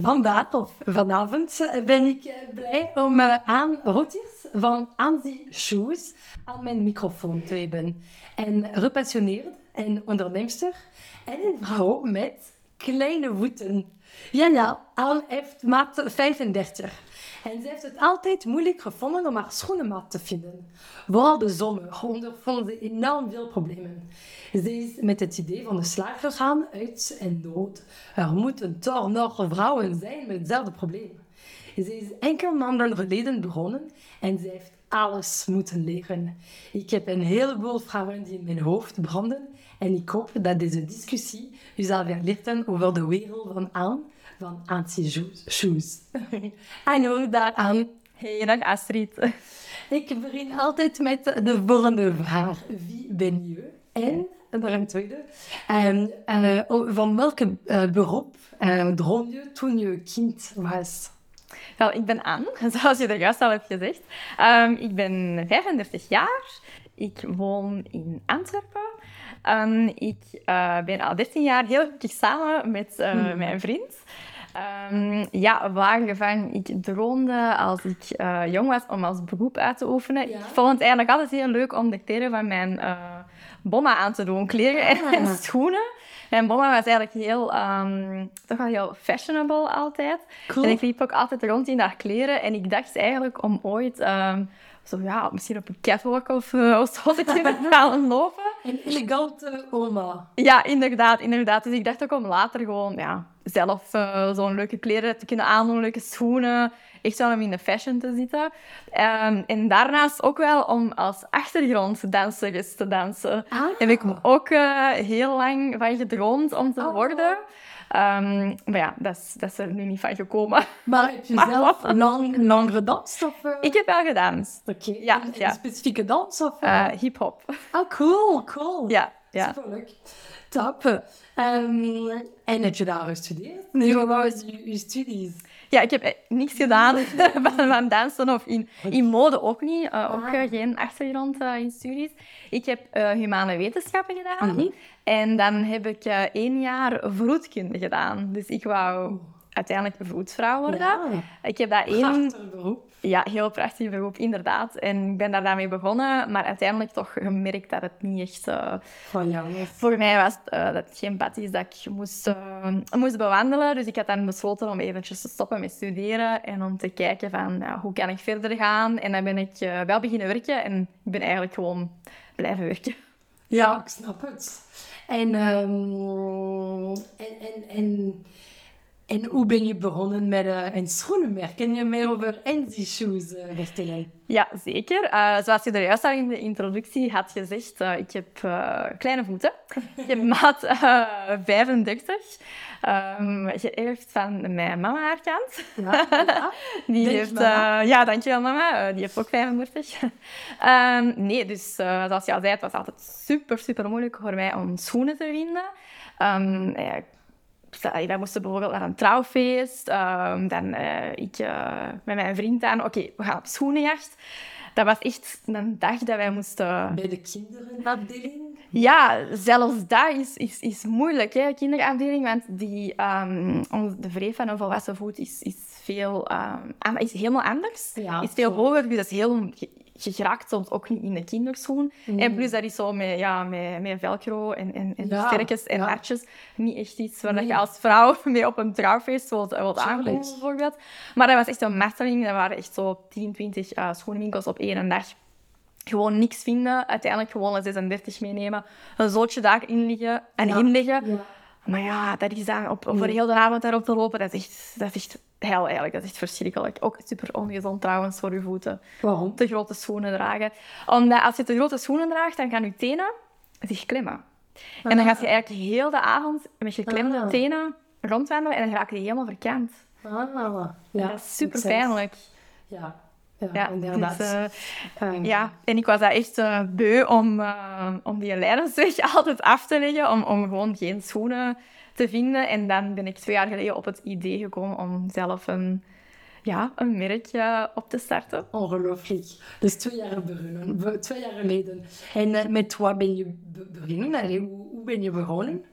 Vandaag of vanavond ben ik blij om aan Rotiers van Anzi Shoes aan mijn microfoon te hebben. En gepassioneerd en onderneemster en een vrouw met kleine voeten. Ja, ja, Anne heeft maat 35. En ze heeft het altijd moeilijk gevonden om haar schoenenmaat te vinden. Vooral de zomer ondervond ze enorm veel problemen. Ze is met het idee van de slag gegaan uit en nood. Er moeten toch nog vrouwen zijn met hetzelfde probleem. Ze is enkele maanden geleden begonnen en ze heeft alles moeten leren. Ik heb een heleboel vragen die in mijn hoofd branden en ik hoop dat deze discussie u zal verlichten over de wereld van aan van anti-shoes. Hallo daaraan. Hey, dag Astrid. Ik begin altijd met de volgende vraag. Wie ben je? En, dan een tweede, uh, van welk uh, beroep uh, droom je toen je kind was? Wel, ik ben Anne, zoals je er juist al hebt gezegd. Um, ik ben 35 jaar. Ik woon in Antwerpen. Um, ik uh, ben al 13 jaar heel gelukkig samen met uh, hmm. mijn vriend. Um, ja, waarvan ik droomde als ik uh, jong was om als beroep uit te oefenen. Ja. Ik vond het eigenlijk altijd heel leuk om de kleren van mijn bomma aan te doen. Kleren en, en schoenen. Mijn bomma was eigenlijk heel, um, toch wel heel fashionable altijd. Cool. En ik liep ook altijd rond in haar kleren. En ik dacht eigenlijk om ooit... Zo, ja, misschien op een catwalk of, uh, of zo te gaan lopen. Een elegante oma. Ja, inderdaad, inderdaad. Dus ik dacht ook om later gewoon ja, zelf uh, zo'n leuke kleren te kunnen aandoen, leuke schoenen. Echt zo om in de fashion te zitten. Um, en daarnaast ook wel om als achtergronddanseres te dansen. Ah. Heb ik ook uh, heel lang van gedroomd om te oh. Um, maar ja, dat is, dat is er nu niet van gekomen. Maar heb je zelf lang, lang gedanst? Of, uh... Ik heb wel gedanst. Oké. Okay. Ja, ja. Een specifieke dans? Of, uh... hip-hop. Oh, cool, cool. Ja, ja. Superleuk. Top. Um, en heb je daar gestudeerd? Nee, wat was je, je studies? Ja, ik heb e- niks gedaan van, van dansen of in, in mode ook niet. Uh, ook uh, geen achtergrond uh, in studies. Ik heb humane wetenschappen gedaan. -huh. En dan heb ik één jaar vroedkunde gedaan. Dus ik wou uiteindelijk vroedvrouw worden. Ja. Ik heb dat één... beroep. Ja, heel prachtig beroep, inderdaad. En ik ben daar daarmee begonnen, maar uiteindelijk toch gemerkt dat het niet echt uh, Van jou voor mij was. Uh, dat het geen pad is dat ik moest, uh, moest bewandelen. Dus ik had dan besloten om eventjes te stoppen met studeren en om te kijken van ja, hoe kan ik verder gaan. En dan ben ik wel beginnen werken en ik ben eigenlijk gewoon blijven werken. Ja, ik snap het. En, um, en, en, en en hoe ben je begonnen met uh, een schoenenmerk? Kun je meer over Enzy Shoes uh, vertellen? Ja, zeker. Uh, zoals je er juist al in de introductie had gezegd, ik heb kleine voeten. ik heb maat 35. Um, geërfd van mijn mama haar kant. Ja, ja. Die heeft, mama. ja, dankjewel mama. die heeft ook 35. um, nee, dus zoals je al zei, het was altijd super, super moeilijk voor mij om schoenen te vinden. Um, wij moesten bijvoorbeeld naar een trouwfeest. Um, dan uh, ik uh, met mijn vriend aan. Oké, okay, we gaan op schoenenjacht. Dat was echt een dag dat wij moesten... Bij de kinderenafdeling? Ja, zelfs dat is, is, is moeilijk, hè, kinderafdeling. Want die, ehm, ons- de vreef van een volwassen voet is, is, veel, ehm, is helemaal anders. Ja, is veel hoger, dus dat is heel... Je, geraakt soms ook niet in de kinderschoen. En plus, dat is zo met, ja, met, met velcro en, en, en Ja, sterkjes en ja. niet echt iets waar Nee. je als vrouw mee op een trouwfeest wilt, wilt aankomen, bijvoorbeeld. Maar dat was echt een marteling. Er waren echt zo 10, 20 eh, schoenenwinkels op één dag gewoon niks vinden. Uiteindelijk gewoon een 36 meenemen. Een zootje daarin liggen en Ja. inleggen. Maar ja, dat is dan op, voor heel de avond daarop te lopen, dat is echt, dat is echt hel eigenlijk. Dat is echt verschrikkelijk. Ook super ongezond trouwens voor je voeten. Waarom? Te grote schoenen dragen. Omdat als je te grote schoenen draagt, dan gaan je tenen zich klemmen. En dan gaat je eigenlijk heel de avond met geklemde Ah. tenen rondwandelen en dan raak je helemaal verkant. Ah, ja. dat is super pijnlijk. Ja, ja, Ja, inderdaad. dus, eh, Ehm, Ja, en ik was daar echt eh, beu om, eh, om die leidensweg altijd af te leggen, om, om gewoon geen schoenen te vinden. En dan ben ik twee jaar geleden op het idee gekomen om zelf een, ja, een merk eh, op te starten. Ongelooflijk. Dus twee jaar begonnen, be- twee jaar geleden. En eh, met wat ben je be- begonnen? Hoe ben je begonnen?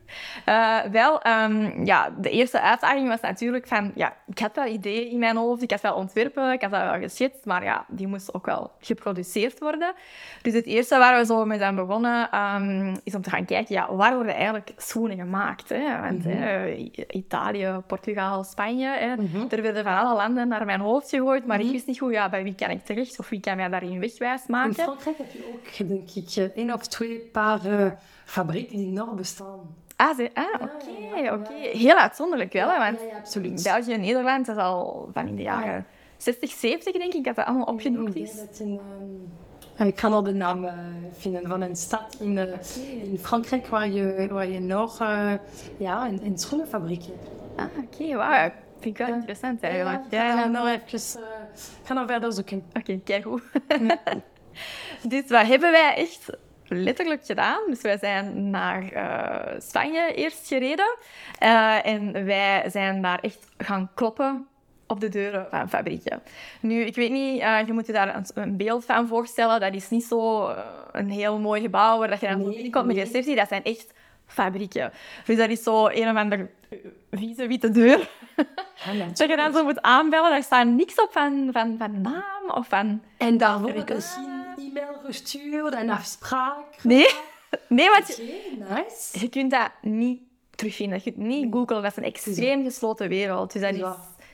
Eh, wel, ehm, ja, de eerste uitdaging was natuurlijk van... Ja, ik had wel ideeën in mijn hoofd, ik had wel ontwerpen, ik had dat wel geschetst, maar ja, die moesten ook wel geproduceerd worden. Dus het eerste waar we zo mee zijn begonnen, ehm, is om te gaan kijken, ja, waar worden eigenlijk schoenen gemaakt? Hè? Want hè, I- Italië, Portugal, Spanje, hè, er werden van alle landen naar mijn hoofd gegooid, maar ik wist niet goed, ja, bij wie kan ik terecht of wie kan mij daarin wegwijs In maken. Frankrijk heb je ook, denk ik, eh, één of twee paar eh, fabrieken die nog bestaan. Ah, ze- ah Ja, oké, ja, ja. oké. Heel uitzonderlijk wel, hè, want Ja, ja, absoluut. België en Nederland, dat is al van in de jaren 60, 70, denk ik, dat dat allemaal opgenoemd Ik is. dat in, ehm, ik kan al de naam eh, vinden van een stad in, eh, in Frankrijk waar je, waar je nog eh, ja, een, een schoenenfabriek hebt. Ah, oké, wauw. Vind ik wel interessant eigenlijk. Ja, Ja, ga ja. nog even uh, ga nog verder zoeken. Oké, kijk hoe. dus wat hebben wij echt letterlijk gedaan? Dus wij zijn naar eh, Spanje eerst gereden. Eh, en wij zijn daar echt gaan kloppen op de deuren van fabrieken. Nu, ik weet niet, eh, je moet je daar een, een beeld van voorstellen. Dat is niet zo een heel mooi gebouw waar dat je dan Nee, binnenkomt met nee. receptie. Dat zijn echt fabrieken. Dus dat is zo een of ander vieze witte deur. Dat je dan zo moet aanbellen, daar staat niks op van, van, van naam of van... En daar Heb ik- misschien e-mail gestuurd en afspraak. Nee, nee want je, Oké, nice. je kunt dat niet terugvinden. Je kunt niet googlen, dat is een extreem gesloten wereld. Dus dat is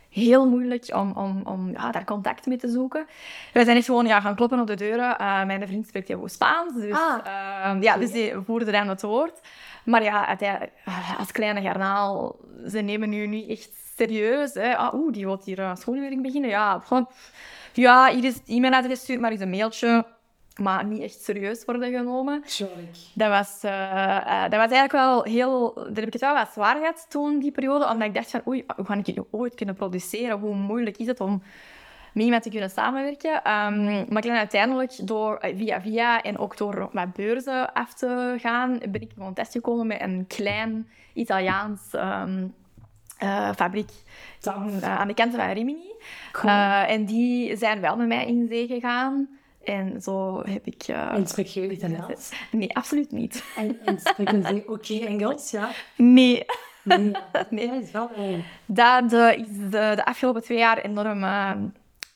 heel moeilijk om, om, om ja, daar contact mee te zoeken. Wij zijn echt gewoon ja, gaan kloppen op de deuren. Eh, mijn vriend spreekt heel goed Spaans, dus, Ah. eh, ja, dus die voerde dan het woord. Maar ja, uiteindelijk, eh, als kleine garnaal, ze nemen nu niet echt serieus. Hè. Ah, Oeh, die wil hier uh, schoenenwerk beginnen. Ja, gewoon, ja, hier is e-mailadres, stuur maar eens een mailtje. Maar niet echt serieus worden genomen. Tuurlijk. Dat was, eh, eh, dat was eigenlijk wel heel... Daar heb ik het wel wat zwaar gehad toen, die periode. Omdat ik dacht van, oei, hoe ga ik dit nu ooit kunnen produceren? Hoe moeilijk is het om met iemand te kunnen samenwerken? Ehm, maar ik ben uiteindelijk door, eh, via via en ook door wat beurzen af te gaan, ben ik in contact gekomen met een klein Italiaans ehm, eh, fabriek aan de kanten van Rimini. Cool. En die zijn wel met mij in zee gegaan. En zo heb ik... eh, en spreek je Italiaans? Nee, absoluut niet. En, en spreken ze oké Engels, ja? Nee. Nee. Nee. Dat is wel... eh, Dat is de, de afgelopen twee jaar enorm eh,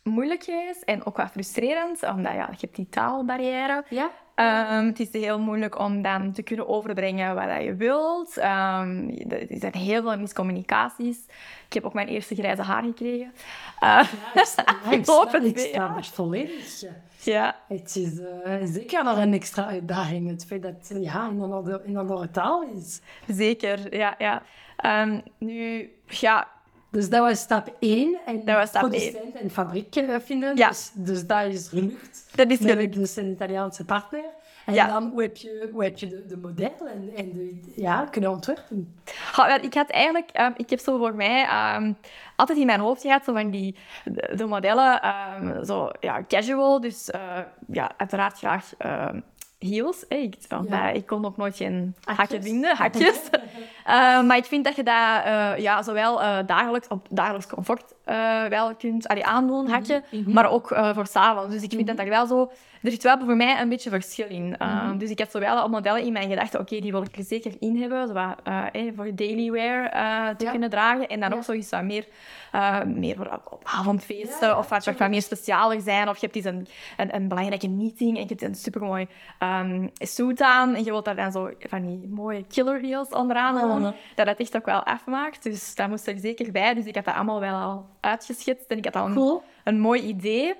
moeilijk geweest. En ook wat frustrerend, omdat ja, je hebt die taalbarrière. Ja? Ehm, het is heel moeilijk om dan te kunnen overbrengen wat je wilt. Ehm, er zijn heel veel miscommunicaties. Ik heb ook mijn eerste grijze haar gekregen. Eh, Ik snap, ik ik het volledig. ja. ja. Het is eh, zeker nog een extra uitdaging, het feit dat het ja, in, een andere, in een andere taal is. Zeker, ja. ja. Ehm, nu, ja, Dus dat was stap 1. En Dat was stap producent en fabriek eh, vinden. Ja. Dus, dus dat is gelukt. dat is gelukt. dus een Italiaanse partner. En Ja. dan hoe heb je, hoe heb je de, de model en, en de, ja, kunnen ontwerpen. Wel, ik had eigenlijk, ehm, ik heb zo voor mij ehm, altijd in mijn hoofd gehad, zo van die, de, de modellen, ehm, zo, ja, casual, dus eh, ja, uiteraard graag heels. Ik, Ja. ik kon ook nooit geen hakken vinden, hakjes. Eh, maar ik vind dat je dat eh, ja, zowel eh, dagelijks, op dagelijks comfort eh, wel kunt allee, aandoen, hakje, mhm. maar ook eh, voor s'avonds. Dus ik vind dat er wel zo... Er zit wel voor mij een beetje verschil in. Uh, Mhm. Dus ik had zo wel al modellen in mijn gedachten, oké, die wil ik er zeker in hebben, zo wat, eh, eh, voor daily wear eh, te Ja. kunnen dragen. En dan Ja. ook zoiets wat meer, eh, meer voor op avondfeesten, Ja, of wat, wat meer specialer zijn. Of je hebt eens een, een, een belangrijke meeting en je hebt een supermooi ehm suit aan en je wilt daar dan zo van die mooie killer heels onderaan Mhm. dat het echt ook wel afmaakt. Dus dat moest er zeker bij. Dus ik had dat allemaal wel al uitgeschetst en ik had al een, Cool. een mooi idee.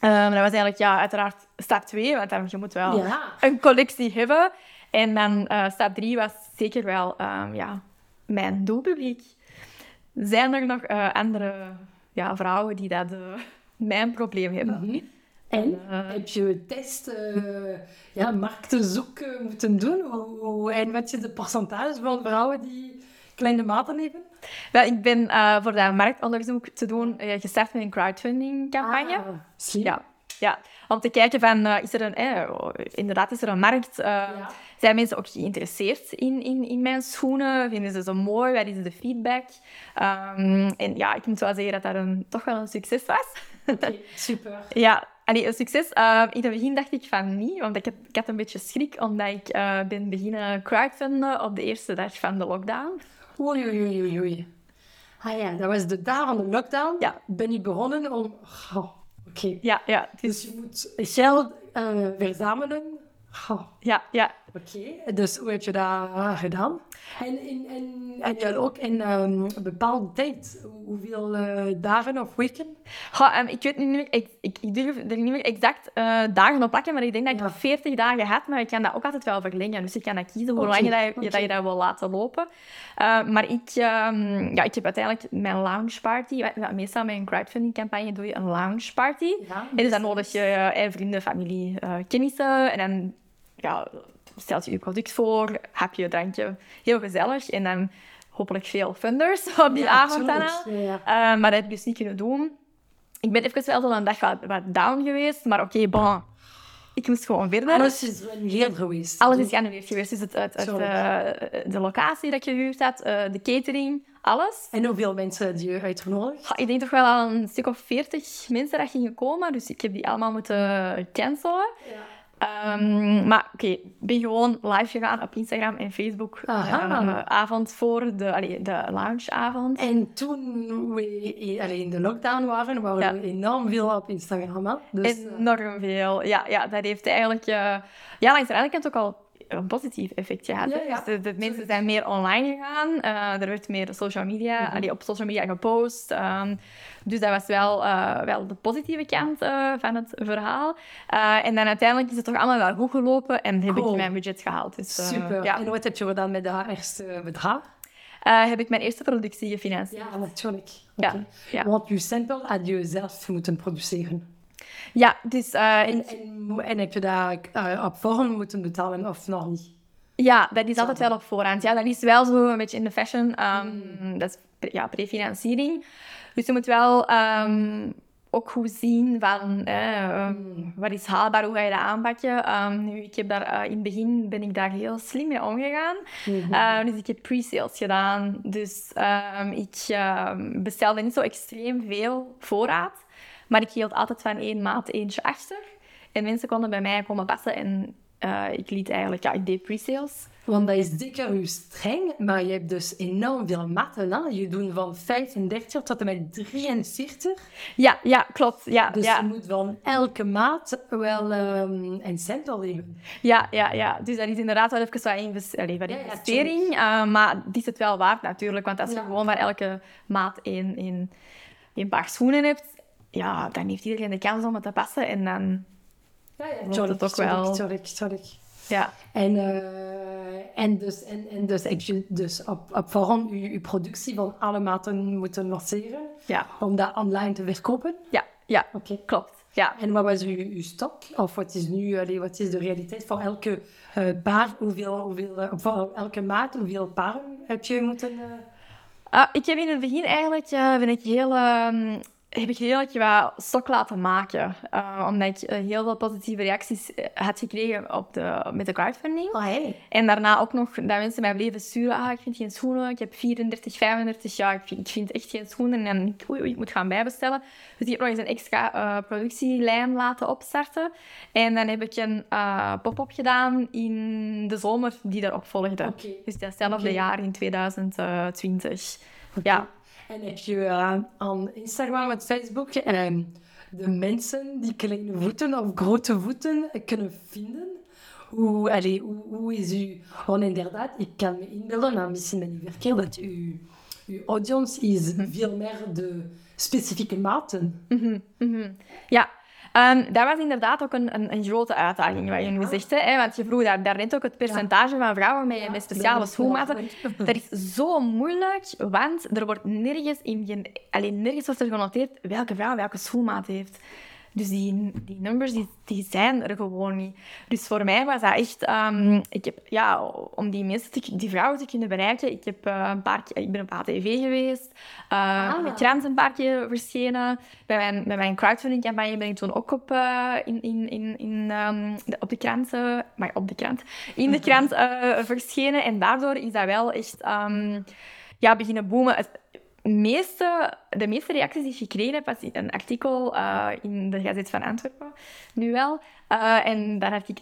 Ehm, dat was eigenlijk ja, uiteraard stap 2, want dan, je moet wel Ja. een collectie hebben. En dan eh, stap 3 was zeker wel ehm, ja, mijn doelpubliek. Zijn er nog eh, andere ja, vrouwen die dat, eh, mijn probleem hebben? Mhm. En heb je test, eh, ja, marktenzoek eh, moeten doen? En wat is de percentage van vrouwen die kleine maten hebben? Wel, ik ben eh, voor dat marktonderzoek te doen eh, gestart met een crowdfunding campagne. Ah, slim. Ja, ja, om te kijken van, eh, is er een, eh, oh, inderdaad, is er een markt? Ja. Zijn mensen ook geïnteresseerd in, in, in mijn schoenen? Vinden ze ze mooi? Wat is de feedback? Ehm, en ja, ik moet wel zeggen dat dat een, toch wel een succes was. Super. ja, allee, een succes. Eh, in het begin dacht ik van niet, want ik, heb, ik had een beetje schrik, omdat ik ben beginnen crowdfunden op de eerste dag van de lockdown. Oei, oei, oei, oei. Ah ja, dat was de dag van de lockdown. Ja. Ben je begonnen om... Oh, Oké. Ja, ja, Dus je moet geld eh, verzamelen. Oh, ja, ja. Oké, dus hoe heb je dat ah, gedaan? En, en, en, en je ook in ehm, een bepaalde tijd, hoeveel eh, dagen of weken? Goh, ehm, ik weet niet meer, ik, ik, ik durf er niet meer exact eh, dagen op plakken, maar ik denk dat ik Ja. 40 dagen had, maar ik kan dat ook altijd wel verlengen. Dus ik kan dat kiezen hoe lang dat je, oké. dat je dat wil laten lopen. Eh, maar ik, ehm, ja, ik heb uiteindelijk mijn lounge party. wa- ja, Meestal met een crowdfunding campagne doe je een lounge party. Ja, En dus dan nodig je eh, vrienden, familie, eh, kennissen en dan ja, stelt je je product voor, hapje, drankje, heel gezellig. En dan hopelijk veel funders op die Ja, avond. Ja, ja. Eh, maar dat heb ik dus niet kunnen doen. Ik ben even wel een dag wat, wat down geweest, maar oké, bon. Ik moest gewoon verder. Alles is geannuleerd geweest. Alles is geannuleerd geweest. Dus het, het, het, Sorry. eh, de locatie dat je gehuurd had, eh, de catering, alles. En hoeveel mensen heb je uitgenodigd? Goh, Ik denk toch wel aan een stuk of veertig mensen dat gingen komen. Dus ik heb die allemaal moeten cancelen. Ehm, maar oké, ik ben gewoon live gegaan op Instagram en Facebook. Eh, avond voor de, allee, de. En toen we allee, in de lockdown waren, waren Ja. we enorm veel op Instagram. Hè? Dus, eh, Enorm veel. Ja, ja, dat heeft eigenlijk... eh, ja, langs de ene kant ook al een positief effect gehad. Ja, hè. ja. Dus de, de mensen zijn meer online gegaan. eh, er werd meer social media, allee, op social media gepost. ehm, dus dat was wel, eh, wel de positieve kant eh, van het verhaal. En dan uiteindelijk is het toch allemaal wel goed gelopen en heb Cool. ik mijn budget gehaald. Dus, super. ja. En wat heb je gedaan met dat eerste bedrag? Heb ik mijn eerste productie gefinancierd. Ja, natuurlijk. Ja. Want je sample had je zelf moeten produceren. Ja, dus... eh, En, en, en heb je dat eh, op voorhand moeten betalen of nog niet? Ja, dat is altijd wel op voorhand. Ja, dat is wel zo een beetje in de fashion. ehm, Mm. Dat is ja, prefinanciering. Dus je moet wel ehm, ook goed zien van eh, wat is haalbaar, hoe ga je dat aanpakken. Ehm, nu, ik heb daar, eh, in het begin ben ik daar heel slim mee omgegaan. Mhm. Dus ik heb pre-sales gedaan. Dus ik bestelde niet zo extreem veel voorraad. Maar ik hield altijd van één maat eentje achter. En mensen konden bij mij komen passen. En eh, ik liet eigenlijk, ja, ik deed pre-sales. Want dat is zeker uw streng, maar je hebt dus enorm veel matten. Hè? Je doet van 35 tot en met 43. Ja, ja, klopt. Ja, Dus ja, je moet van elke maat wel ehm, een sample hebben. ja, ja, ja. Dus dat is inderdaad wel even wat, invest allee, wat Ja, ja, investering. eh, maar die is het wel waard natuurlijk. Want als je gewoon maar elke maat één, één, één paar schoenen hebt, ja, dan heeft iedereen de kans om het te passen. En dan, Ja, ja, Wordt het ook wel- Tuurlijk, tuurlijk. ja. En, eh, en, dus, en, en dus dus op, op voorhand je, je productie van alle maten moeten lanceren Ja, om dat online te verkopen. ja, ja, Oké. klopt. Ja. En wat was uw, uw stok? Of wat is nu allee, wat is de realiteit voor elke eh, paar? Hoeveel, hoeveel, eh, voor elke maat, hoeveel paren heb je moeten... Ah, ik heb in het begin eigenlijk, ben ik heel, ehm, heb ik redelijk wat stok laten maken. Uh, omdat ik uh, heel veel positieve reacties eh, had gekregen op de, met de crowdfunding. Oh, hey. En daarna ook nog dat mensen mij bleven sturen. Ah, ik vind geen schoenen. Ik heb 34, 35 jaar. Ik vind, ik vind echt geen schoenen. En oei, oei, ik moet gaan bijbestellen. Dus ik heb nog eens een extra productielijn laten opstarten. En dan heb ik een pop-up gedaan in de zomer die daarop volgde. Okay. Dus datzelfde okay. jaar in 2020. Okay. Ja. En heb je uh, aan Instagram en Facebook uh, de mensen die kleine voeten of grote voeten kunnen vinden? Hoe, allez, hoe, hoe is u... Want inderdaad, ik kan me inbeelden, maar misschien ben ik verkeerd, dat uw, uw audience is veel meer de specifieke maten. Mm -hmm. Ja, Um, dat was inderdaad ook een, een, een grote uitdaging, wat je nu zegt. Hè? Want je vroeg daar, daarnet ook het percentage van vrouwen met, met speciale schoenmaten. Dat is zo moeilijk, want er wordt nergens, in, alleen nergens wordt er genoteerd welke vrouw welke schoenmaat heeft. Dus die, die numbers die, die zijn er gewoon niet. Dus voor mij was dat echt... Um, ik heb, ja, om die mensen, te, die vrouwen te kunnen bereiken, ik, heb, uh, een paar, ik ben op ATV geweest, uh, ah. met een paar keer verschenen. Bij mijn, bij mijn crowdfunding-campagne ben ik toen ook op, uh, in, in, in, in, um, de, op de krant... maar op de krant? In de krant verschenen. En daardoor is dat wel echt... Um, ja, beginnen boomen. Het, meeste, de meeste reacties die ik gekregen heb, was een artikel uh, in de Gazet van Antwerpen, nu wel. Uh, en daar had ik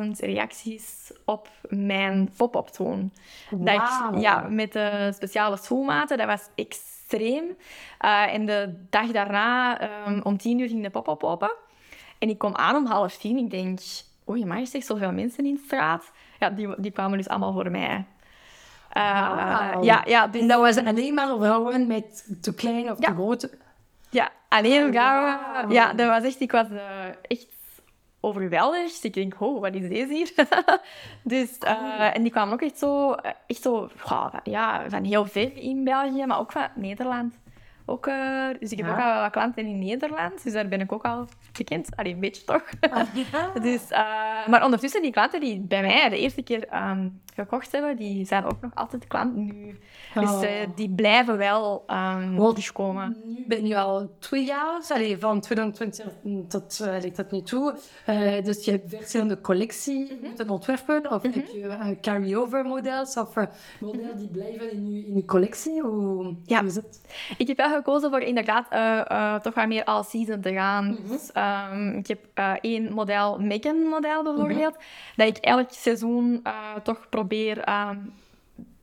16.000 reacties op mijn pop-up toon. Wow. Ja, met de speciale schoenmaten. Dat was extreem. Uh, en de dag daarna, um, om tien uur, ging de pop-up open. En ik kom aan om half tien. Ik denk, oh, je mag echt zoveel mensen in de straat. Ja, die, die kwamen dus allemaal voor mij. Ja, ja, dus... En dat was alleen maar vrouwen met te klein of te grote? Ja, alleen vrouwen. Wow. Ja, dat was echt... Ik was uh, echt overweldigd. Ik denk, oh, wat is deze hier? dus, uh, en die kwamen ook echt zo, echt zo ja, van heel ver in België, maar ook van Nederland. Ook, uh, dus ik heb ja. ook al wat klanten in Nederland, dus daar ben ik ook al bekend. Allee, een beetje toch. Ja. dus, uh, maar ondertussen, die klanten die bij mij de eerste keer um, gekocht hebben, die zijn ook nog altijd klant nu. Dus uh, die blijven wel um, komen. Nu ben je al twee jaar, allee, van 2020 tot, tot nu toe. dus je hebt verschillende collecties mm -hmm. ontwerpen. Of mm -hmm. heb je carry-over models of modellen die blijven in je, in je collectie? Hoe, ja. hoe is het? Ik heb wel gekozen voor inderdaad uh, uh, toch wat meer all-season te gaan. Mm -hmm. dus, um, ik heb uh, één model, Megan model bijvoorbeeld, mm -hmm. dat ik elk seizoen toch probeer um,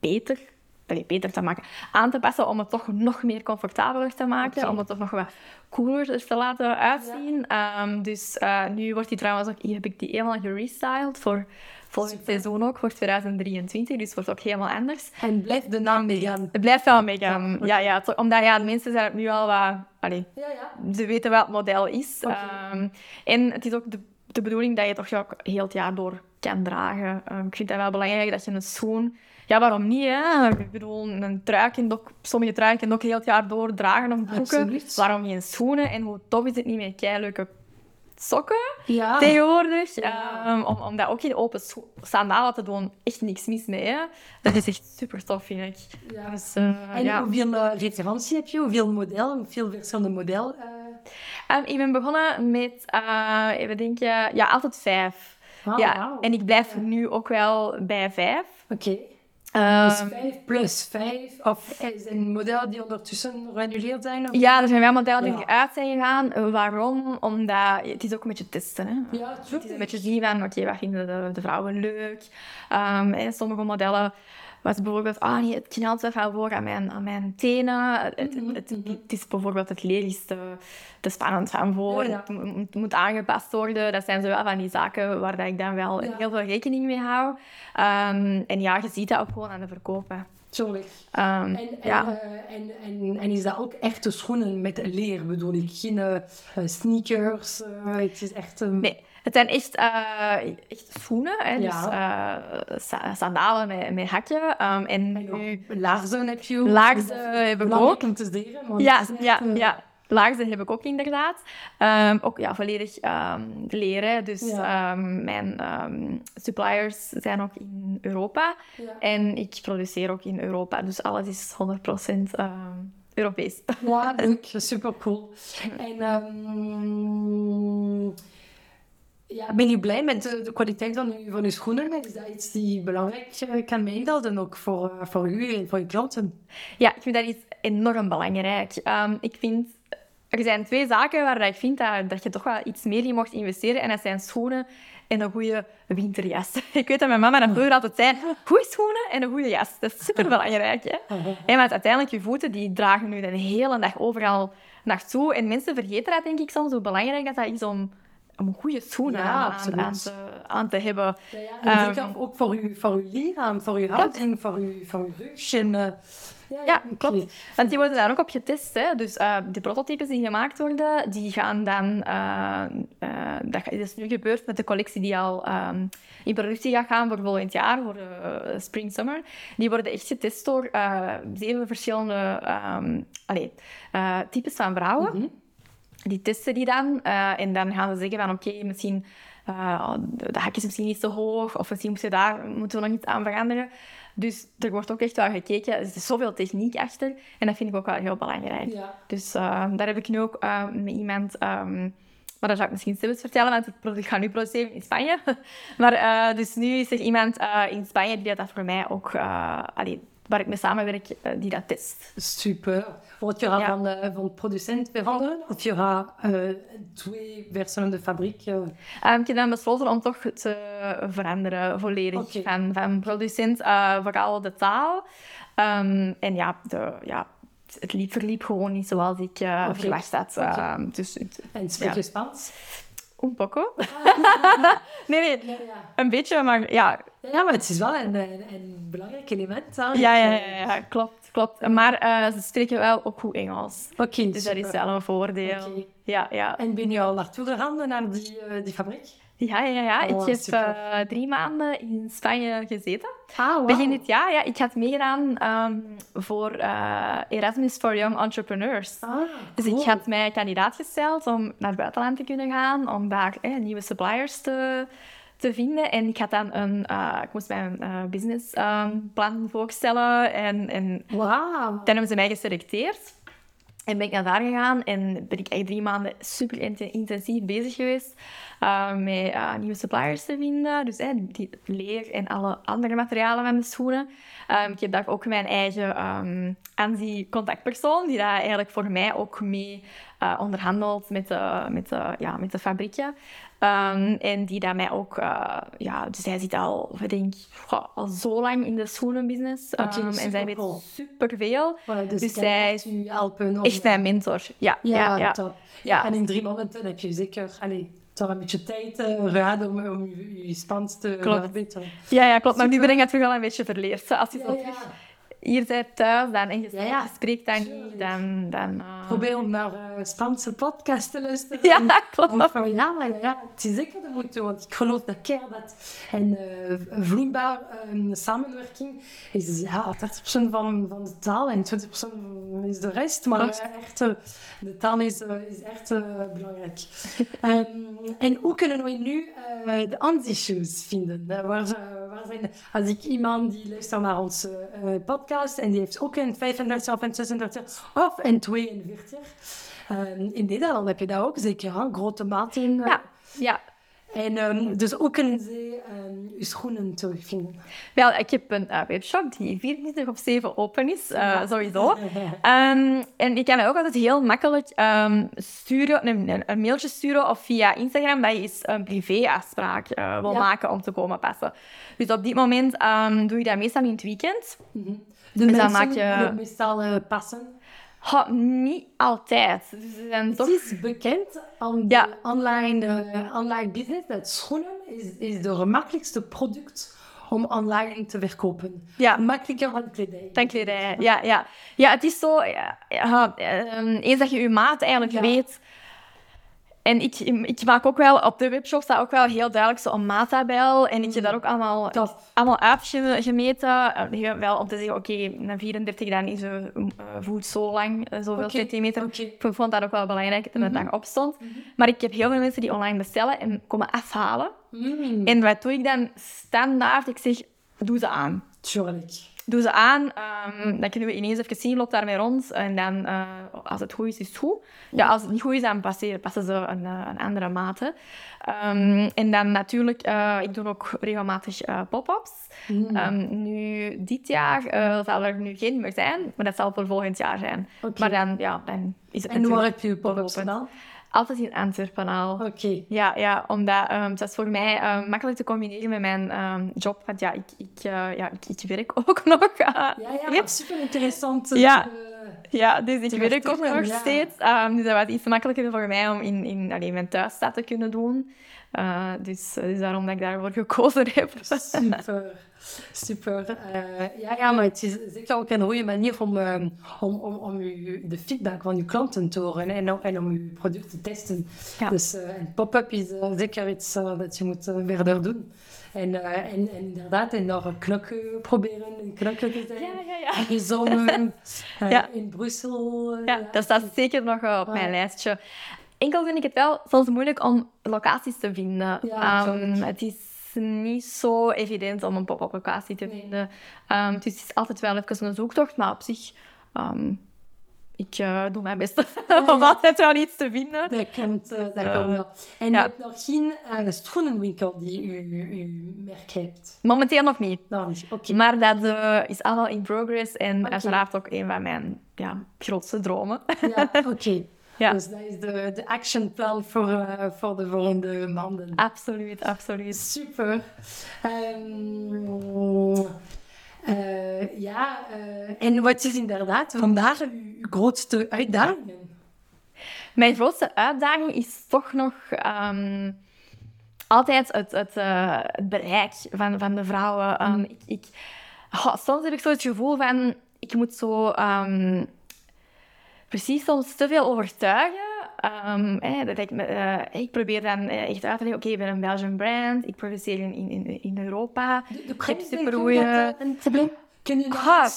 beter, allee, beter te maken, aan te passen om het toch nog meer comfortabeler te maken, okay. om het toch nog wat cooler te laten uitzien. Ja. Um, dus nu wordt die trouwens ook, hier heb ik die helemaal gerestyled voor volgend seizoen ook, voor 2023. Dus het wordt ook helemaal anders. En blijft de naam meegaan? Het blijft wel meegaan, ja. ja, ja omdat ja, de mensen zijn nu al wat... Allee, ja, ja. Ze weten wat het model is. Okay. Um, en het is ook de, de bedoeling dat je toch ook heel het jaar door kan dragen. Um, ik vind het wel belangrijk dat je een schoen... Ja, waarom niet? Hè? Ik bedoel, een trui ook, sommige truien kan ook heel het jaar door dragen of broeken. Absoluut. Waarom geen schoenen? En hoe tof is het niet met leuke sokken ja. tegenwoordig. Ja. Um, om, om dat ook in open sandalen te doen, echt niks mis mee. Hè. Dat is echt super tof, vind ik. Ja. Dus, uh, en hoeveel uh, referentie heb je? Hoeveel model? Hoeveel verschillende model? Uh... Um, ik ben begonnen met, even denken, ja, altijd vijf. Wow, ja. Wow. En ik blijf nu ook wel bij vijf. Oké. Okay. Dus 5 plus 5? Of is een model die ondertussen geannuleerd zijn? Of? Ja, er zijn wel modellen die ja. uit zijn gegaan. Waarom? Omdat het is ook een beetje testen. Hè? Ja, het is een beetje zien van, oké, okay, wat vinden de, de vrouwen leuk? Um, en sommige modellen was bijvoorbeeld, ah nee, het knelt wel voor aan mijn, aan mijn tenen. Het, het, het, het, is bijvoorbeeld het leer is te, te spannend van voor. Ja, ja. Het, moet aangepast worden. Dat zijn zo wel van die zaken waar dat ik dan wel ja. heel veel rekening mee hou. Um, en ja, je ziet dat ook gewoon aan de verkopen. Tuurlijk. Um, en, ja. Uh, en, en, en is dat ook echte schoenen met leer, bedoel ik? Geen uh, sneakers? Uh, het is echt... Um... Nee. Het zijn echt, uh, echt schoenen, hè? Ja. dus uh, sandalen met, met hakje. Um, en, nu... laarzen heb je Laarzen heb ik ook. om te. Ja, echt, ja, ja. Laarzen heb ik ook inderdaad. Um, ook ja, volledig um, leren. Dus ja. um, mijn suppliers zijn ook in Europa. Ja. En ik produceer ook in Europa. Dus alles is 100% Europees. Ja. Super cool. En ehm, ja, ben je blij met de, de kwaliteit van je, van uw schoenen? Is dat iets die belangrijk eh, kan meedelden, ook voor, eh, voor u en voor je klanten? Ja, ik vind dat iets enorm belangrijk. Ehm, ik vind, er zijn twee zaken waar ik vind dat, dat je toch wel iets meer in mocht investeren. En dat zijn schoenen en een goede winterjas. Ik weet dat mijn mama dat vroeger altijd zei, goede schoenen en een goede jas. Dat is super belangrijk. Hè? En want uiteindelijk, je voeten die dragen nu de hele dag overal naartoe. En mensen vergeten dat, denk ik, soms, hoe belangrijk dat, dat is om, om goede schoenen Ja, aan, te, aan te hebben. Ja, ja. En Ehm, zeker ook voor uw, voor uw lichaam, voor uw houding, voor uw, voor uw rug. En, eh, ja, klopt. Want die worden daar ook op getest. Hè. Dus eh, de prototypes die gemaakt worden, die gaan dan... eh, eh, dat is nu gebeurd met de collectie die al ehm, in productie gaat gaan voor volgend jaar, voor de spring-summer. Die worden echt getest door eh, zeven verschillende ehm, allee, eh, types van vrouwen. Mhm. Die testen die dan. eh, en dan gaan ze zeggen van oké, misschien... eh, de hak is misschien niet zo hoog. Of misschien moet je daar, moeten we nog iets aan veranderen. Dus er wordt ook echt wel gekeken. Er is zoveel techniek achter. En dat vind ik ook wel heel belangrijk. Ja. Dus eh, daar heb ik nu ook met iemand... ehm, maar dat zou ik misschien zelfs vertellen, want het product ga nu produceren in Spanje. maar dus nu is er iemand in Spanje die dat voor mij ook... allee, waar ik mee samenwerk, eh, die dat test. Super. Wordt je Ja. van, eh, van producent veranderen? Of je gaat eh, twee verschillende fabrieken? Ehm, ik heb dan besloten om toch te veranderen, volledig. Oké. Van, van producent, vooral de taal. Ehm, en ja, de, ja, het liep, verliep gewoon niet zoals ik eh, Oké. verwacht had. Oké. Ehm, dus En spreek Ja. je Spaans? Un poco. nee, nee, Ja, ja. een beetje, maar ja. ja, maar het is wel een, een, een belangrijk element. hè. Ja, ja, ja, klopt, klopt. Maar eh, ze spreken wel ook goed Engels. Oké, Dus dat is wel een voordeel. Ja, ja. En ben je al naartoe gegaan, naar die, eh, die fabriek? Ja, ja, ja. Oh, ik heb eh, drie maanden in Spanje gezeten. Ah, Begin dit jaar, ja. Ik had meegedaan ehm, voor eh, Erasmus for Young Entrepreneurs. Ah, Dus cool. ik had mij kandidaat gesteld om naar het buitenland te kunnen gaan, om daar eh, nieuwe suppliers te, te vinden. En ik had dan een, eh, ik moest mijn businessplan voorstellen en, en Wauw. dan hebben ze mij geselecteerd. En ben ik naar daar gegaan en ben ik echt drie maanden super inten- intensief bezig geweest eh, met eh, nieuwe suppliers te vinden. Dus die leer en alle andere materialen van de schoenen. Ehm, ik heb daar ook mijn eigen ehm ANSI-contactpersoon, die daar eigenlijk voor mij ook mee eh, onderhandelt met de, met de, ja, met de fabrieken. Ehm, en die daar mij ook, eh, ja, dus hij zit al, ik denk, goh, al zo lang in de schoenenbusiness. Ehm, en zij weet superveel. Voilà, dus Dus zij u helpen. Echt mijn mentor. Ja, Ja, ja, ja. top. Ja. En in drie momenten heb je zeker allee, toch een beetje tijd uh, gehad om, om je, je Spaans te Klopt. verbeteren. Ja, ja, klopt. Maar nu ben ik het al een beetje verleerd. Als je Ja, zo ja. Hier bent thuis dan, en je, Ja, spreekt niet, dan... dan eh, Probeer om naar uh, Spaanse podcasts te luisteren. Ja, Of klopt. van, ja, maar ja, het is zeker de moeite, want ik geloof dat keer dat een uh, vloeibaar um, samenwerking is ja, 30% van, van de taal en 20% is de rest. Maar echt, de taal is, is echt belangrijk. um, en hoe kunnen we nu de anti-shoes vinden? Waar, waar als ik iemand die luistert naar onze uh, podcast en die heeft ook een 35 of een 36 of een 42. Um, in Nederland heb je dat ook zeker, hè? grote maten. Ja, ja. En um, dus ook kunnen ze um, je schoenen terugvinden. Wel, ik heb een uh, webshop die 24 op 7 open is, uh, ja. sowieso. um, en ik kan ook altijd heel makkelijk um, sturen, een, een, mailtje sturen of via Instagram dat je eens een privéafspraak uh, wil ja. maken om te komen passen. Dus op dit moment doe je dat meestal in het weekend. Mm -hmm. De dus dan maak je meestal passen. Ha, niet altijd. Dus het toch... is bekend aan ja. online, uh, online business dat schoenen is, is de gemakkelijkste product om online te verkopen. Ja. Makkelijker dan kledij. Dan kledij, ja. Ja, ja het is zo... Ja, ja, um, eens dat je je maat eigenlijk weet... En ik, ik maak ook wel, op de webshop staat ook wel heel duidelijk zo'n maattabel. En ik heb daar ook allemaal, allemaal uitgemeten. Uh, wel om te zeggen, oké, okay, na 34 dan is een uh, voet zo lang, uh, zoveel okay. centimeter. Okay. Ik vond dat ook wel belangrijk dat het mm -hmm. stond. Mm -hmm. Maar ik heb heel veel mensen die online bestellen en komen afhalen. Mm. En wat doe ik dan standaard? Ik zeg, doe ze aan. Tuurlijk. Doe ze aan. ehm, dan kunnen we ineens even zien, loopt daarmee rond. En dan, eh, als het goed is, is het goed. Ja, als het niet goed is, dan passen, passen ze een, eh, een andere mate. Ehm, en dan natuurlijk, eh, ik doe ook regelmatig pop-ups. Mm. Ehm, nu, dit jaar zal er nu geen meer zijn, maar dat zal voor volgend jaar zijn. Maar dan, ja, dan is het En heb je je pop-ups geopend. Altijd in Antwerpen al. Oké. Ja, ja, omdat ehm, dat is voor mij ehm, makkelijk te combineren met mijn ehm, job. Want ja, ik, ik, eh, ja, ik, ik werk ook nog. eh, Ja, ja, Ja. maar super interessant. Ja. eh, Ja, dus ik werk ook nog ja. steeds. Ehm, dus dat was iets makkelijker voor mij om in, in allee, mijn thuisstad te kunnen doen. Eh, dus, dus daarom dat ik daarvoor gekozen heb. Super, super. Eh, ja, ja, maar het is zeker ook een goede manier om, eh, om, om, om u, de feedback van uw klanten te horen en, om- en om uw product te testen. Ja. Dus eh, een pop-up is eh, zeker iets eh, dat je moet eh, verder doen. En, eh, en, en inderdaad, en daar knokken proberen, knokken te zijn. Ja, ja, ja. In zomer, eh, Ja. in Brussel. eh, Ja, dat staat zeker nog eh, op mijn lijstje. Enkel vind ik het wel soms moeilijk om locaties te vinden. Ja, Ehm, het is niet zo evident om een pop-up locatie te Nee. vinden. Ehm, dus het is altijd wel even een zoektocht, maar op zich... ehm, ik eh, doe mijn best om altijd wel iets te vinden. Dat komt, eh, dat Eh, komt wel. En ja. je hebt nog geen uh, schoenenwinkel die u, uw merk heeft? Momenteel nog niet. Nou, niet. Oké. Maar dat eh, is allemaal in progress en Oké. uiteraard ook een van mijn ja, grootste dromen. Ja, oké. Ja. Dus dat is de, de actionplan voor, eh, voor de volgende maanden. absoluut, absoluut. Super. Ehm, eh, ja, eh, en wat is inderdaad vandaag uw, grootste uitdagingen? Mijn grootste uitdaging is toch nog ehm, altijd het, het, het bereik van, van de vrouwen. Ehm, ik, ik, oh, soms heb ik zo het gevoel van, ik moet zo precies soms te veel overtuigen. Ehm, hè, dat ik, eh, ik probeer dan eh, echt uit te leggen, oké, ik ben een Belgian brand, ik produceer in, in, in Europa. De, de heb prijs, denk supergoeie- je dat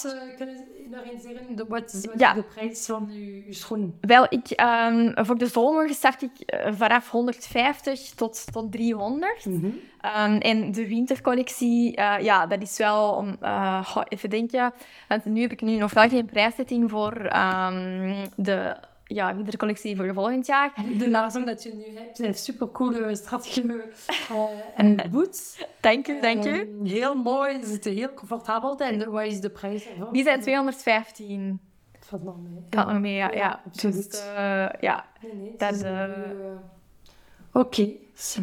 eh, kunnen je eens zeggen, de- wat Ja. de prijs van uw, uw schoen? Wel, ik, ehm, voor de zomer start ik eh, vanaf 150 tot, tot 300. Ehm, en de wintercollectie, eh, ja, dat is wel om... eh, goh, even denken, want nu heb ik nu nog wel geen prijszetting voor ehm, de ja, wintercollectie voor volgend jaar. De laarzen dat je nu hebt zijn supercoole, stratige uh, en boots. Dank u, dank u. Ehm, heel mooi, ze zitten heel comfortabel. En wat is de prijs ervan? Die zijn 215. Valt nog mee. Valt nog mee, ja. ja. absoluut. Dus, eh, ja. Nee, nee, het Dat, is een eh, Oké.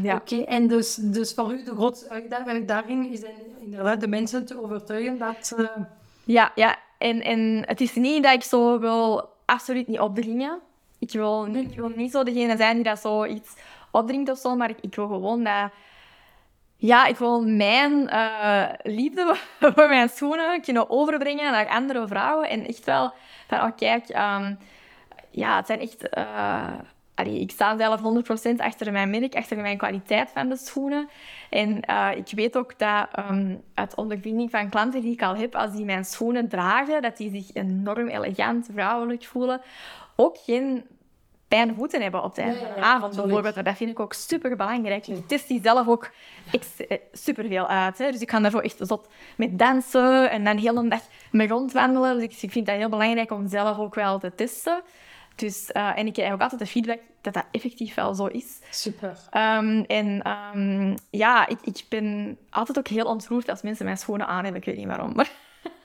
Ja. Oké, en dus, dus voor u de grootste uitda- uitdaging is in- inderdaad de mensen te overtuigen dat... eh, Ja, ja. En, en het is niet dat ik zo wil absoluut niet opdringen. Ik wil, ik wil niet zo degene zijn die dat zo iets opdringt of zo, maar ik, ik wil gewoon dat... Ja, ik wil mijn eh, liefde voor mijn schoenen kunnen overbrengen naar andere vrouwen. En echt wel van, oh kijk, ehm, ja, het zijn echt... eh, allee, ik sta zelf 100% achter mijn merk, achter mijn kwaliteit van de schoenen. En eh, ik weet ook dat ehm, uit ondervinding van klanten die ik al heb, als die mijn schoenen dragen, dat die zich enorm elegant, vrouwelijk voelen. Ook geen pijnlijke voeten hebben op de ja, avond bijvoorbeeld. Dat vind ik ook super belangrijk. Ik test die zelf ook super veel uit. Hè. Dus ik kan daar zo echt zot met dansen en dan heel een dag mee rondwandelen. Dus ik, ik vind dat heel belangrijk om zelf ook wel te testen. Dus, eh, en ik krijg ook altijd de feedback dat dat effectief wel zo is. super. Ehm, en ehm, ja, ik, ik ben altijd ook heel ontroerd als mensen mijn schoenen aan hebben. Ik weet niet waarom, maar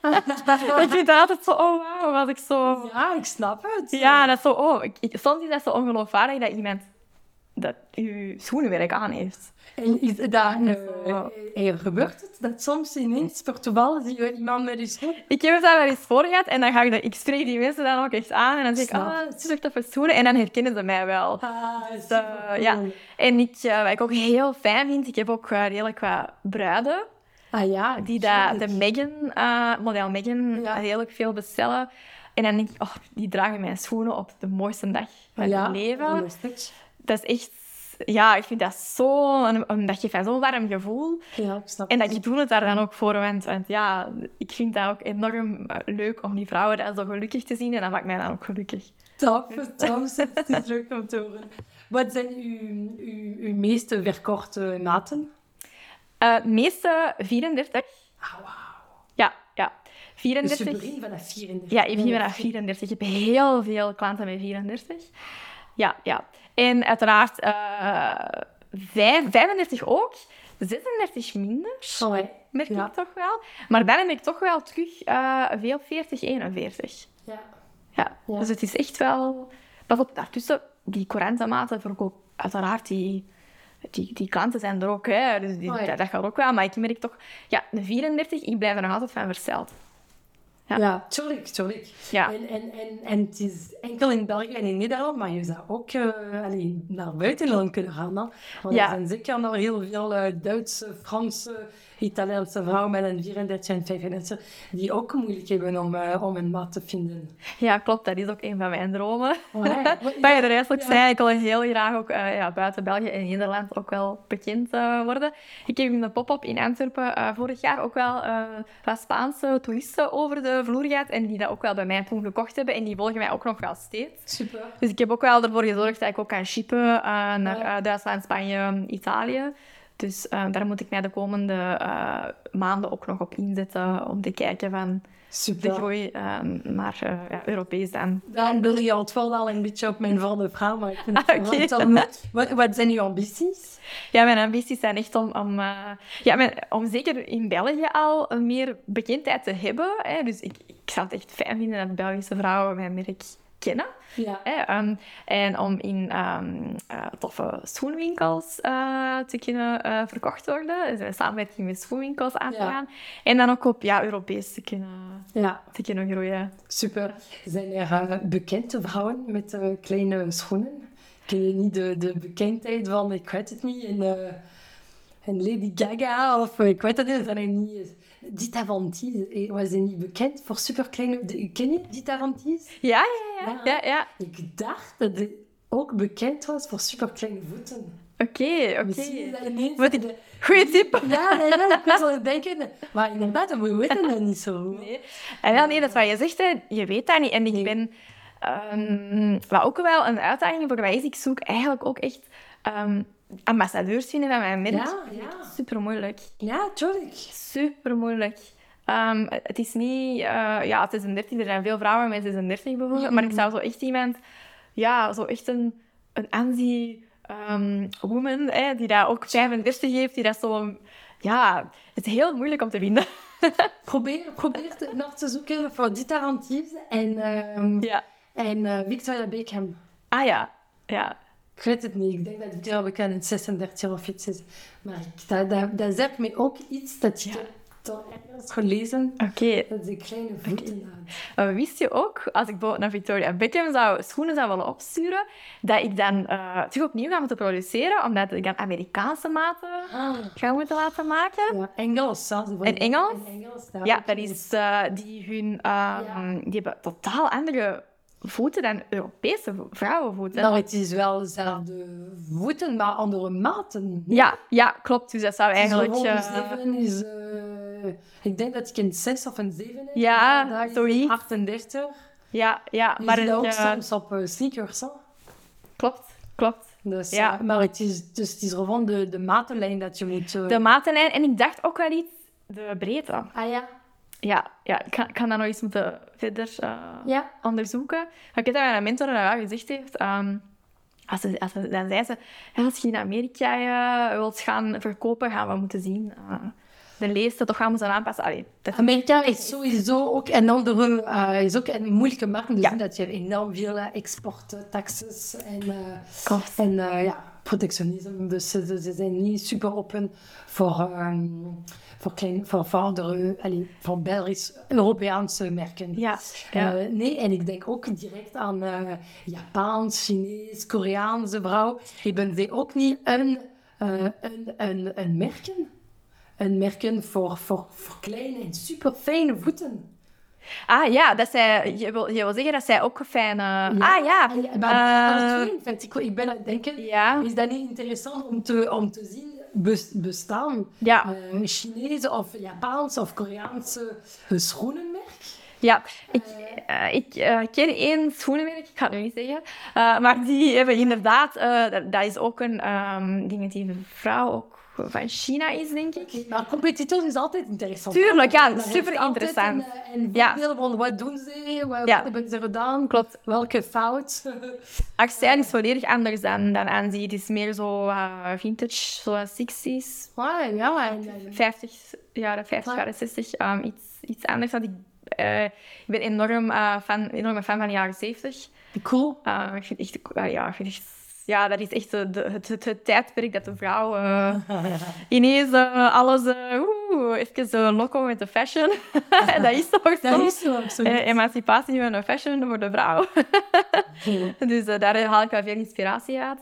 ik vind dat altijd zo, oh wauw, als ik zo... Ja, ik snap het. Ja, dat is zo, oh, ik, ik- soms is dat zo ongeloofwaardig dat iemand dat uw schoenenwerk aan heeft. En is dat, eh, er gebeurt het dat soms ineens per toeval zie je iemand met je schoen? Ik heb het daar wel eens voor gehad en dan ga ik, dat, ik spreek die mensen dan ook echt aan en dan zeg ik, ah, super toffe schoenen. En dan herkennen ze mij wel. Ah, Dus, eh, ja. En ik, eh, wat ik ook heel fijn vind, ik heb ook eh, redelijk wat bruiden Ah ja, die dat, de Megan, eh, model Megan, Ja. redelijk veel bestellen. En dan denk ik, oh, die dragen mijn schoenen op de mooiste dag van ja, hun leven. Dat is echt... Ja, ik vind dat zo... Een, geeft mij zo'n warm gevoel. Ja, snap En dat het. ik doe het daar dan ook voor, want, want ja, ik vind dat ook enorm eh, leuk om die vrouwen dan zo gelukkig te zien. En dat maakt mij dan ook gelukkig. Tof, tof. Het is leuk om te horen. Wat zijn uw, uw, uw meeste verkochte maten? Eh, meeste 34. Ah, wauw. Ja, ja. Dus 34. je begint vanaf 34. Ja, ik begin vanaf 34. Ik heb heel veel klanten met 34. Ja, ja. En uiteraard eh, vijf- 35 ook. 36 minder, Oh, merk Ja. ik toch wel. Maar dan heb ik toch wel terug eh, veel 40, 41. Ja. Ja. Ja. dus het is echt wel... Pas op, daartussen, die Corenza-maten verkoop uiteraard die... Die, die klanten zijn er ook, hè. Dus die, Oh, ja. dat, dat gaat ook wel. Maar ik merk toch... Ja, de 34, ik blijf er nog altijd van versteld. Ja. Ja, tuurlijk, tuurlijk. Ja. En, en, en, en het is enkel in België en in Nederland, maar je zou ook uh, allee, naar buitenland kunnen gaan. Want Ja. er zijn zeker nog heel veel uh, Duitse, Franse, Italiaanse vrouwen met een 34 en 35 die ook moeilijk hebben om, uh, om een maat te vinden. Ja, klopt. Dat is ook een van mijn dromen. Oh, ja. Bij je juist ook Ja. zei, ik wil heel graag ook eh, ja, buiten België en Nederland ook wel bekend eh, worden. Ik heb in de pop-up in Antwerpen eh, vorig jaar ook wel eh, wat Spaanse toeristen over de vloer gehad en die dat ook wel bij mij toen gekocht hebben en die volgen mij ook nog wel steeds. Super. Dus ik heb ook wel ervoor gezorgd dat ik ook kan shippen eh, naar eh, Duitsland, Spanje, Italië. Dus eh, daar moet ik mij de komende eh, maanden ook nog op inzetten om te kijken van de Super. groei eh, naar eh, ja, Europees dan. Dan wil je het wel al een beetje op mijn volgende vraag, maar ik vind het Ah. Wat, wat zijn uw ambities? Ja, mijn ambities zijn echt om, om, ja, mijn- om zeker in België al meer bekendheid te hebben. Hè. Dus ik, ik zou het echt fijn vinden dat Belgische vrouwen mijn merk kennen. Ja. Hè. ehm, en om in ehm, eh, toffe schoenwinkels eh, te kunnen eh, verkocht worden. Dus een samenwerking met schoenwinkels aan te Ja. gaan. En dan ook op ja, Europees te kunnen, ja, te kunnen groeien. super. Zijn er bekende vrouwen met kleine schoenen? Ken je niet de, de bekendheid van, ik weet het niet, en, en Lady Gaga of eh, ik weet het niet, zijn er niet... eh, Dita Van Ties, eh, was niet bekend voor superkleine... Ken je Dita Van Ties? Ja, ja, ja. Ja. ja. Ik dacht dat ze ook bekend was voor superkleine voeten. Oké, oké. Dat ineens... Wat de- Goeie tip. Ja, ja, ja, ik was aan denken. Maar inderdaad, we weten dat niet zo. Nee. En wel, nee, dat is wat je zegt, hè. je weet dat niet. En ik Nee. ben... ehm, wat ook wel een uitdaging voor mij is, ik zoek eigenlijk ook echt ehm, ambassadeurs vinden van mijn merk. Ja, ja. Super moeilijk. Ja, tuurlijk. Super moeilijk. Ehm, het is niet... eh, ja, 36, er zijn veel vrouwen met 36 bijvoorbeeld, maar ik zou zo echt iemand... Ja, zo echt een, een anti... ehm, die dat ook 35 heeft, die dat zo... Ja, het is heel moeilijk om te vinden. Probeer, probeer te, nog te zoeken voor Dita Van Ties en, ehm, ja. en eh, Victoria Beckham. Ah ja, ja. Ik weet het niet. Ik denk dat Victoria Beckham een 36 of iets is. Maar ik, dat, dat, dat zegt me ook iets dat je toch ergens gelezen Oké. dat ze kleine voeten. Maar wist je ook, als ik bijvoorbeeld naar Victoria Beckham zou, schoenen zou willen opsturen, dat ik dan eh terug opnieuw ga moeten produceren, omdat ik dan Amerikaanse maten Ah. ga moeten laten maken? Ja, Engels. In Engels? In Engels, Ja, dat is eh, die hun... eh, Ja. Die hebben totaal andere voeten dan Europese vo- vrouwenvoeten. Nou, het is wel dezelfde voeten, maar andere maten. Ja, ja, klopt. Dus dat zou Het eigenlijk... gewoon eh, zeven is, eh, ik denk dat ik een 6 of een 7 heb. Ja, zoiets. 38. ja, ja, maar dat ook eh, soms op eh, sneakers. Hè? klopt, klopt. Dus, Ja. maar het is, dus het is gewoon de, de matenlijn dat je moet... De matenlijn. En ik dacht ook wel iets, de breedte. Ah ja? Ja, ja ik, kan, ik dat nog eens moeten verder eh, Ja. onderzoeken. Maar ik weet dat mijn mentor dat wel gezegd heeft. ehm, als ze, als ze, dan zei ze, als je in Amerika eh, wilt gaan verkopen, gaan we moeten zien. eh, de leeftijd toch gaan moeten aanpassen. Allee, dat, Amerika is sowieso ook een andere, is ook een moeilijke markt. Dus Ja. dat je enorm veel exporttaxes en, en ja, protectionisme. Dus ze, ze- ze zijn niet super open voor, ehm, voor, klein, voor, allee, voor Belgisch, Europese merken. Ja, ja. Eh, nee, en ik denk ook direct aan eh Japans, Chinees, Koreaanse vrouw. Hebben zij ook niet een, eh, een, een, een merken? Een merken voor, voor, voor kleine en super fijne voeten. Ah ja, dat zij, je, wil, je wil zeggen dat zij ook fijne... Ah ja. En, maar Eh, twee, vind ik, ik ben aan het denken, ja. is dat niet interessant om te, om te zien bes- bestaan? Ja. eh, Chinese of Japaanse of Koreaanse schoenenmerk? Ja, ik, uh, ik uh, ken één schoenenmerk, ik ga het nu niet zeggen. Uh, maar die hebben inderdaad, dat, dat, is ook een um, ding die vrouw ook van China is, denk ik. Maar competitor is altijd interessant. Tuurlijk, ja, super interessant. En, en ja. van wat doen ze, wat ja. hebben ze gedaan, Klopt. welke fout. Accent is volledig anders dan, dan Anzi. Het is meer zo uh, vintage, zoals 60s. Ah, ja, en, 50 jaren, 50 jaren, 60. Um, iets, iets anders. Want ik, uh, ik ben enorm, uh, fan, enorm fan van de jaren 70. Cool. Ik vind echt, ja, ik vind echt ja, dat is echt de, het, het, het, tijdperk dat de vrouw uh, ineens uh, alles... Uh, oeh, even loco met de fashion. dat is toch zo? Dat is zo, absoluut. emancipatie van de fashion voor de vrouw. dus daar haal ik wel veel inspiratie uit.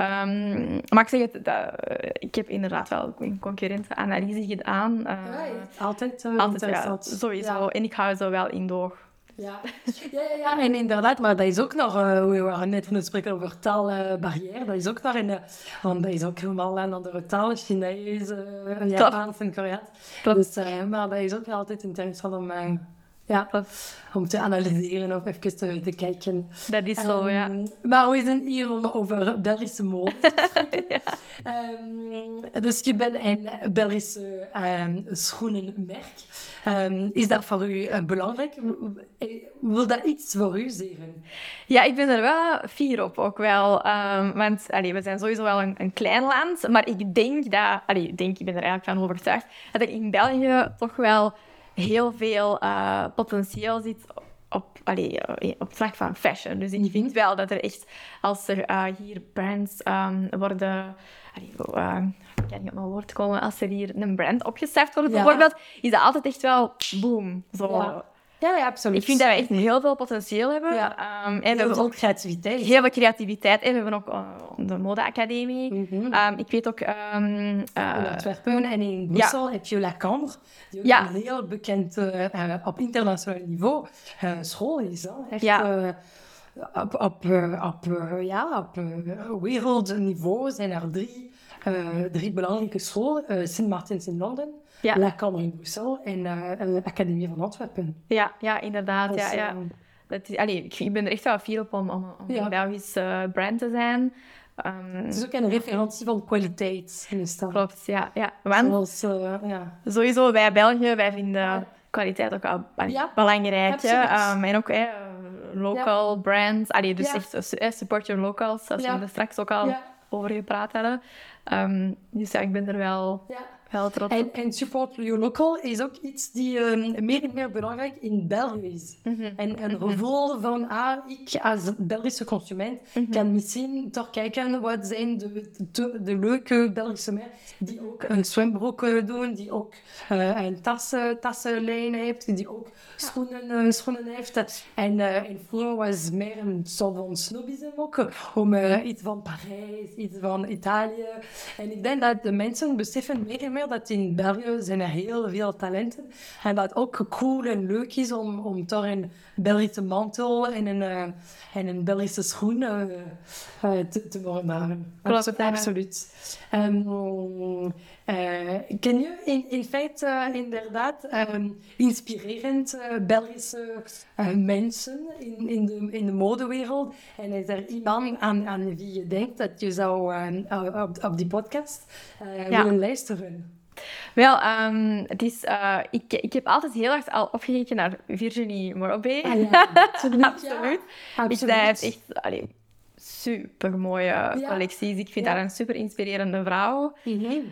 Um, maar ik zeg het, dat, ik heb inderdaad wel een concurrentenanalyse gedaan. ja, altijd, altijd ja, sowieso. Ja. En ik hou zo wel indoor. Ja. Ja, ja, ja, en inderdaad, maar dat is ook nog, uh, we waren net van het spreken over taalbarrière, dat is ook nog in, want dat is ook helemaal aan andere talen, Chinees, uh, Japans en Koreaans. Dus, uh, maar dat is ook altijd interessant om, ja, om te analyseren of even te, te kijken. Dat is zo, um, ja. Maar we zijn hier over Belgische mode. ja. um, dus je bent een Belgische um, schoenenmerk. Is dat voor u uh, belangrijk? Wil dat iets voor u zeggen? Ja, ik ben er wel fier op ook wel. Want allee, we zijn sowieso wel een, een, klein land. Maar ik denk dat... Allee, denk, ik ben er eigenlijk van overtuigd dat er in België toch wel heel veel uh, potentieel zit op, allee, eh, op vlak van fashion. Dus ik vind wel dat er echt, als er uh, hier brands um, worden... Allee, uh, ik kan niet op mijn woord komen. Als er hier een brand opgestart wordt, ja. bijvoorbeeld, is dat altijd echt wel boom. Zo. Ja. Ja, ja, absoluut. Ik vind dat we echt heel veel potentieel hebben. Ja. Um, en heel veel creativiteit. Heel veel creativiteit. En we hebben ook uh, de modeacademie. Mm -hmm. um, ik weet ook... Um, uh, in Antwerpen en in Brussel ja. heb je La Cambre. Die ook ja. een heel bekend, uh, op internationaal niveau, school is. Hè. Echt, ja. op, op, op, ja, op wereldniveau zijn er drie, drie belangrijke scholen. Sint Maartens in Londen. Ja. La in Brussel en uh, de Academie van Antwerpen. Ja, ja inderdaad. Dus, ja, ja. Dat is, allee, ik, ben er echt wel fier op om, om, om ja. een Belgisch uh, brand te zijn. Um, het is ook een referentie van kwaliteit in de stad. Klopt, ja. ja. Want, Zoals, uh, ja. Sowieso, wij België, wij vinden kwaliteit ook al ja. belangrijk. Um, en ook local brands. Allee, dus echt support your locals, zoals we er straks ook al over gepraat hadden. Um, dus ja, ik ben er wel en, en, support your local is ook iets die um, meer en meer belangrijk in België is. Mm -hmm. En een mhm. gevoel van, ah, ik als Belgische consument mm -hmm. kan misschien toch kijken wat zijn de, de, de leuke Belgische merken die ook een zwembroek doen, die ook uh, een tassen, tassenlijn heeft, die ook schoenen, uh, schoenen heeft. En, uh, en vroeger was meer een soort van snobisme ook, om iets van Parijs, iets van Italië. En ik denk dat de mensen beseffen meer en meer dat in België zijn er heel veel talenten. En dat ook cool en leuk is om, om toch een Belgische mantel en een, uh, en een Belgische schoen uh, uh, te, te worden Klopt, absoluut. Um, ken je in, in feite inderdaad um, inspirerend Belgische mensen in, in, de, in de modewereld? En is er iemand aan, aan wie je denkt dat je zou op, op die podcast ja. willen luisteren? Wel, um, het is, uh, ik, ik heb altijd heel erg al opgekeken naar Virginie Morobé. Ah, ja, absoluut. absoluut. Ja, absoluut. Zij heeft echt allee, super mooie ja. collecties. Ik vind haar een super inspirerende vrouw. Mm -hmm.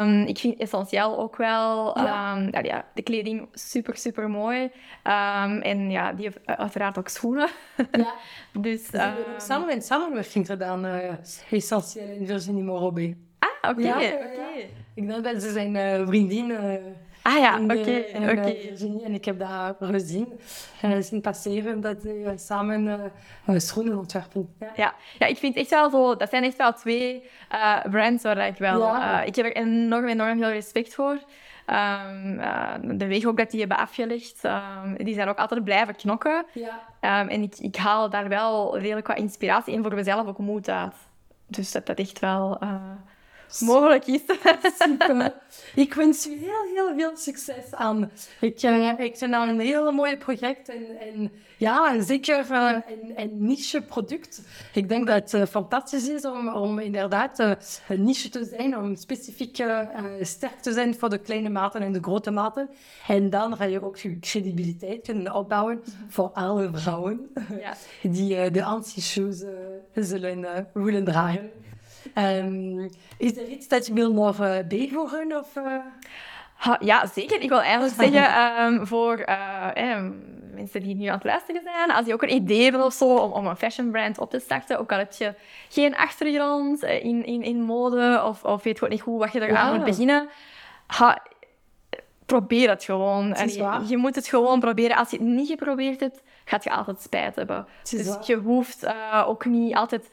um, ik vind essentieel ook wel ja. Um, ja, de kleding super, super mooi. Um, en ja, die heeft uiteraard ook schoenen. Ja. dus, Ze hebben ook samen in samenwerking gedaan, uh, essentieel in Virginie Morobé. Ah, oké. Okay. Okay. Ik denk dat ze zijn uh, vriendin. Uh, ah ja, oké. Okay, Virginie en ik heb dat gezien. Zien passeren dat ze samen schoenen ontwerpen. Ja. ja. Ja. ik vind echt wel zo... Dat zijn echt wel twee brands waar ik wel... Ja. ik heb er enorm, enorm veel respect voor. Um, de weg ook dat die hebben afgelegd, um, die zijn ook altijd blijven knokken. Ja. Um, en ik, ik haal daar wel redelijk wat inspiratie in voor mezelf ook moed uit. Dus dat dat echt wel mogelijk is. Super. Ik wens u heel, heel veel succes aan. Ik, uh, ik vind dat een heel mooi project en, en ja, zeker uh, een, een, niche product. Ik denk dat het uh, fantastisch is om, om inderdaad een niche te zijn, om specifiek sterk te zijn voor de kleine maten en de grote maten. En dan ga je ook je credibiliteit kunnen opbouwen voor alle vrouwen ja. die de anti-shoes zullen willen dragen. Um, is er iets dat je wil nog bijvoegen? Of, uh... ha, ja, zeker. Ik wil eigenlijk zeggen um, voor uh, mensen die nu aan het luisteren zijn, als je ook een idee hebt of zo om, om een fashion brand op te starten, ook al heb je geen achtergrond in, in, in mode of, of weet gewoon niet goed wat je er aan moet beginnen, ha, probeer het gewoon. Het je, je, moet het gewoon proberen. Als je het niet geprobeerd hebt, gaat je altijd spijt hebben. Dus je hoeft ook niet altijd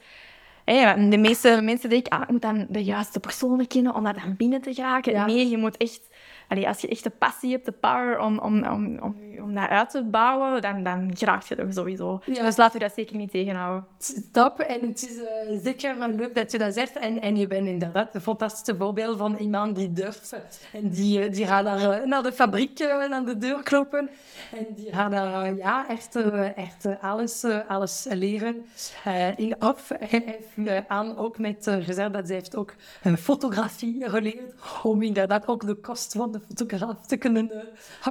Hey, de meeste mensen denken, ah, ik moet dan de juiste personen kennen om daar dan binnen te geraken. Nee, je moet echt... Allee, als je echt de passie hebt, de power om, om, om, om, om dat uit te bouwen, dan, dan geraak je er sowieso. Ja. Dus laten we dat zeker niet tegenhouden. Top. En het is uh, zeker leuk dat je dat zegt. En, en je bent inderdaad een fantastische voorbeeld van iemand die durft. En die, eh, die gaat daar eh, naar de fabriek, naar de deur kloppen. En die gaat daar ja, echt, echt alles, alles leren. in af aan ook met gezegd dat ze heeft ook een fotografie geleerd. Om inderdaad ook de kost van de fotograaf te kunnen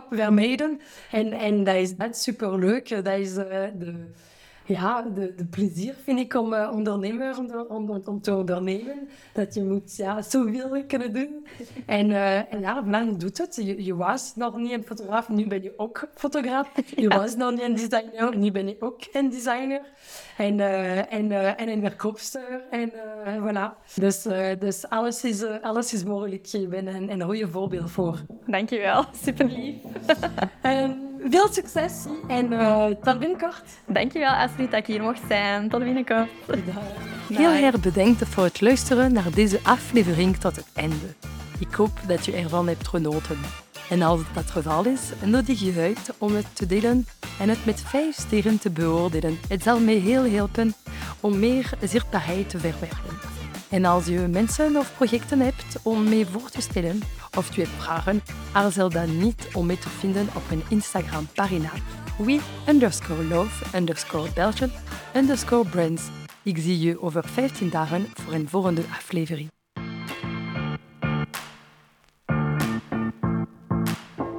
vermijden. En, en dat is super leuk. Dat is uh, de, ja, de, de plezier, vind ik, om uh, ondernemer om, om, om, te ondernemen. Dat je moet ja, zoveel kunnen doen. En, uh, en ja, men doet het. Je, je, was nog niet een fotograaf, nu ben je ook fotograaf. Je was nog niet een designer, nu ben je ook een designer. En, uh, en, en een verkoopster. En voilà. Dus, dus alles, is, alles is mogelijk. Je bent een, een goede voorbeeld voor. Dankjewel, super lief. veel succes en uh, tot binnenkort. Dankjewel Astrid dat ik hier mocht zijn. Tot binnenkort. Heel erg bedankt voor het luisteren naar deze aflevering tot het einde. Ik hoop dat je ervan hebt genoten. En als dat het geval is, nodig je uit om het te delen en het met vijf sterren te beoordelen. Het zal mij heel helpen om meer zichtbaarheid te verwerken. En als je mensen of projecten hebt om mee voor te stellen, of hebt vragen, aarzel dan niet om mee te vinden op mijn Instagram-pagina we underscore love underscore Belgian underscore brands. Ik zie je over 15 dagen voor een volgende aflevering.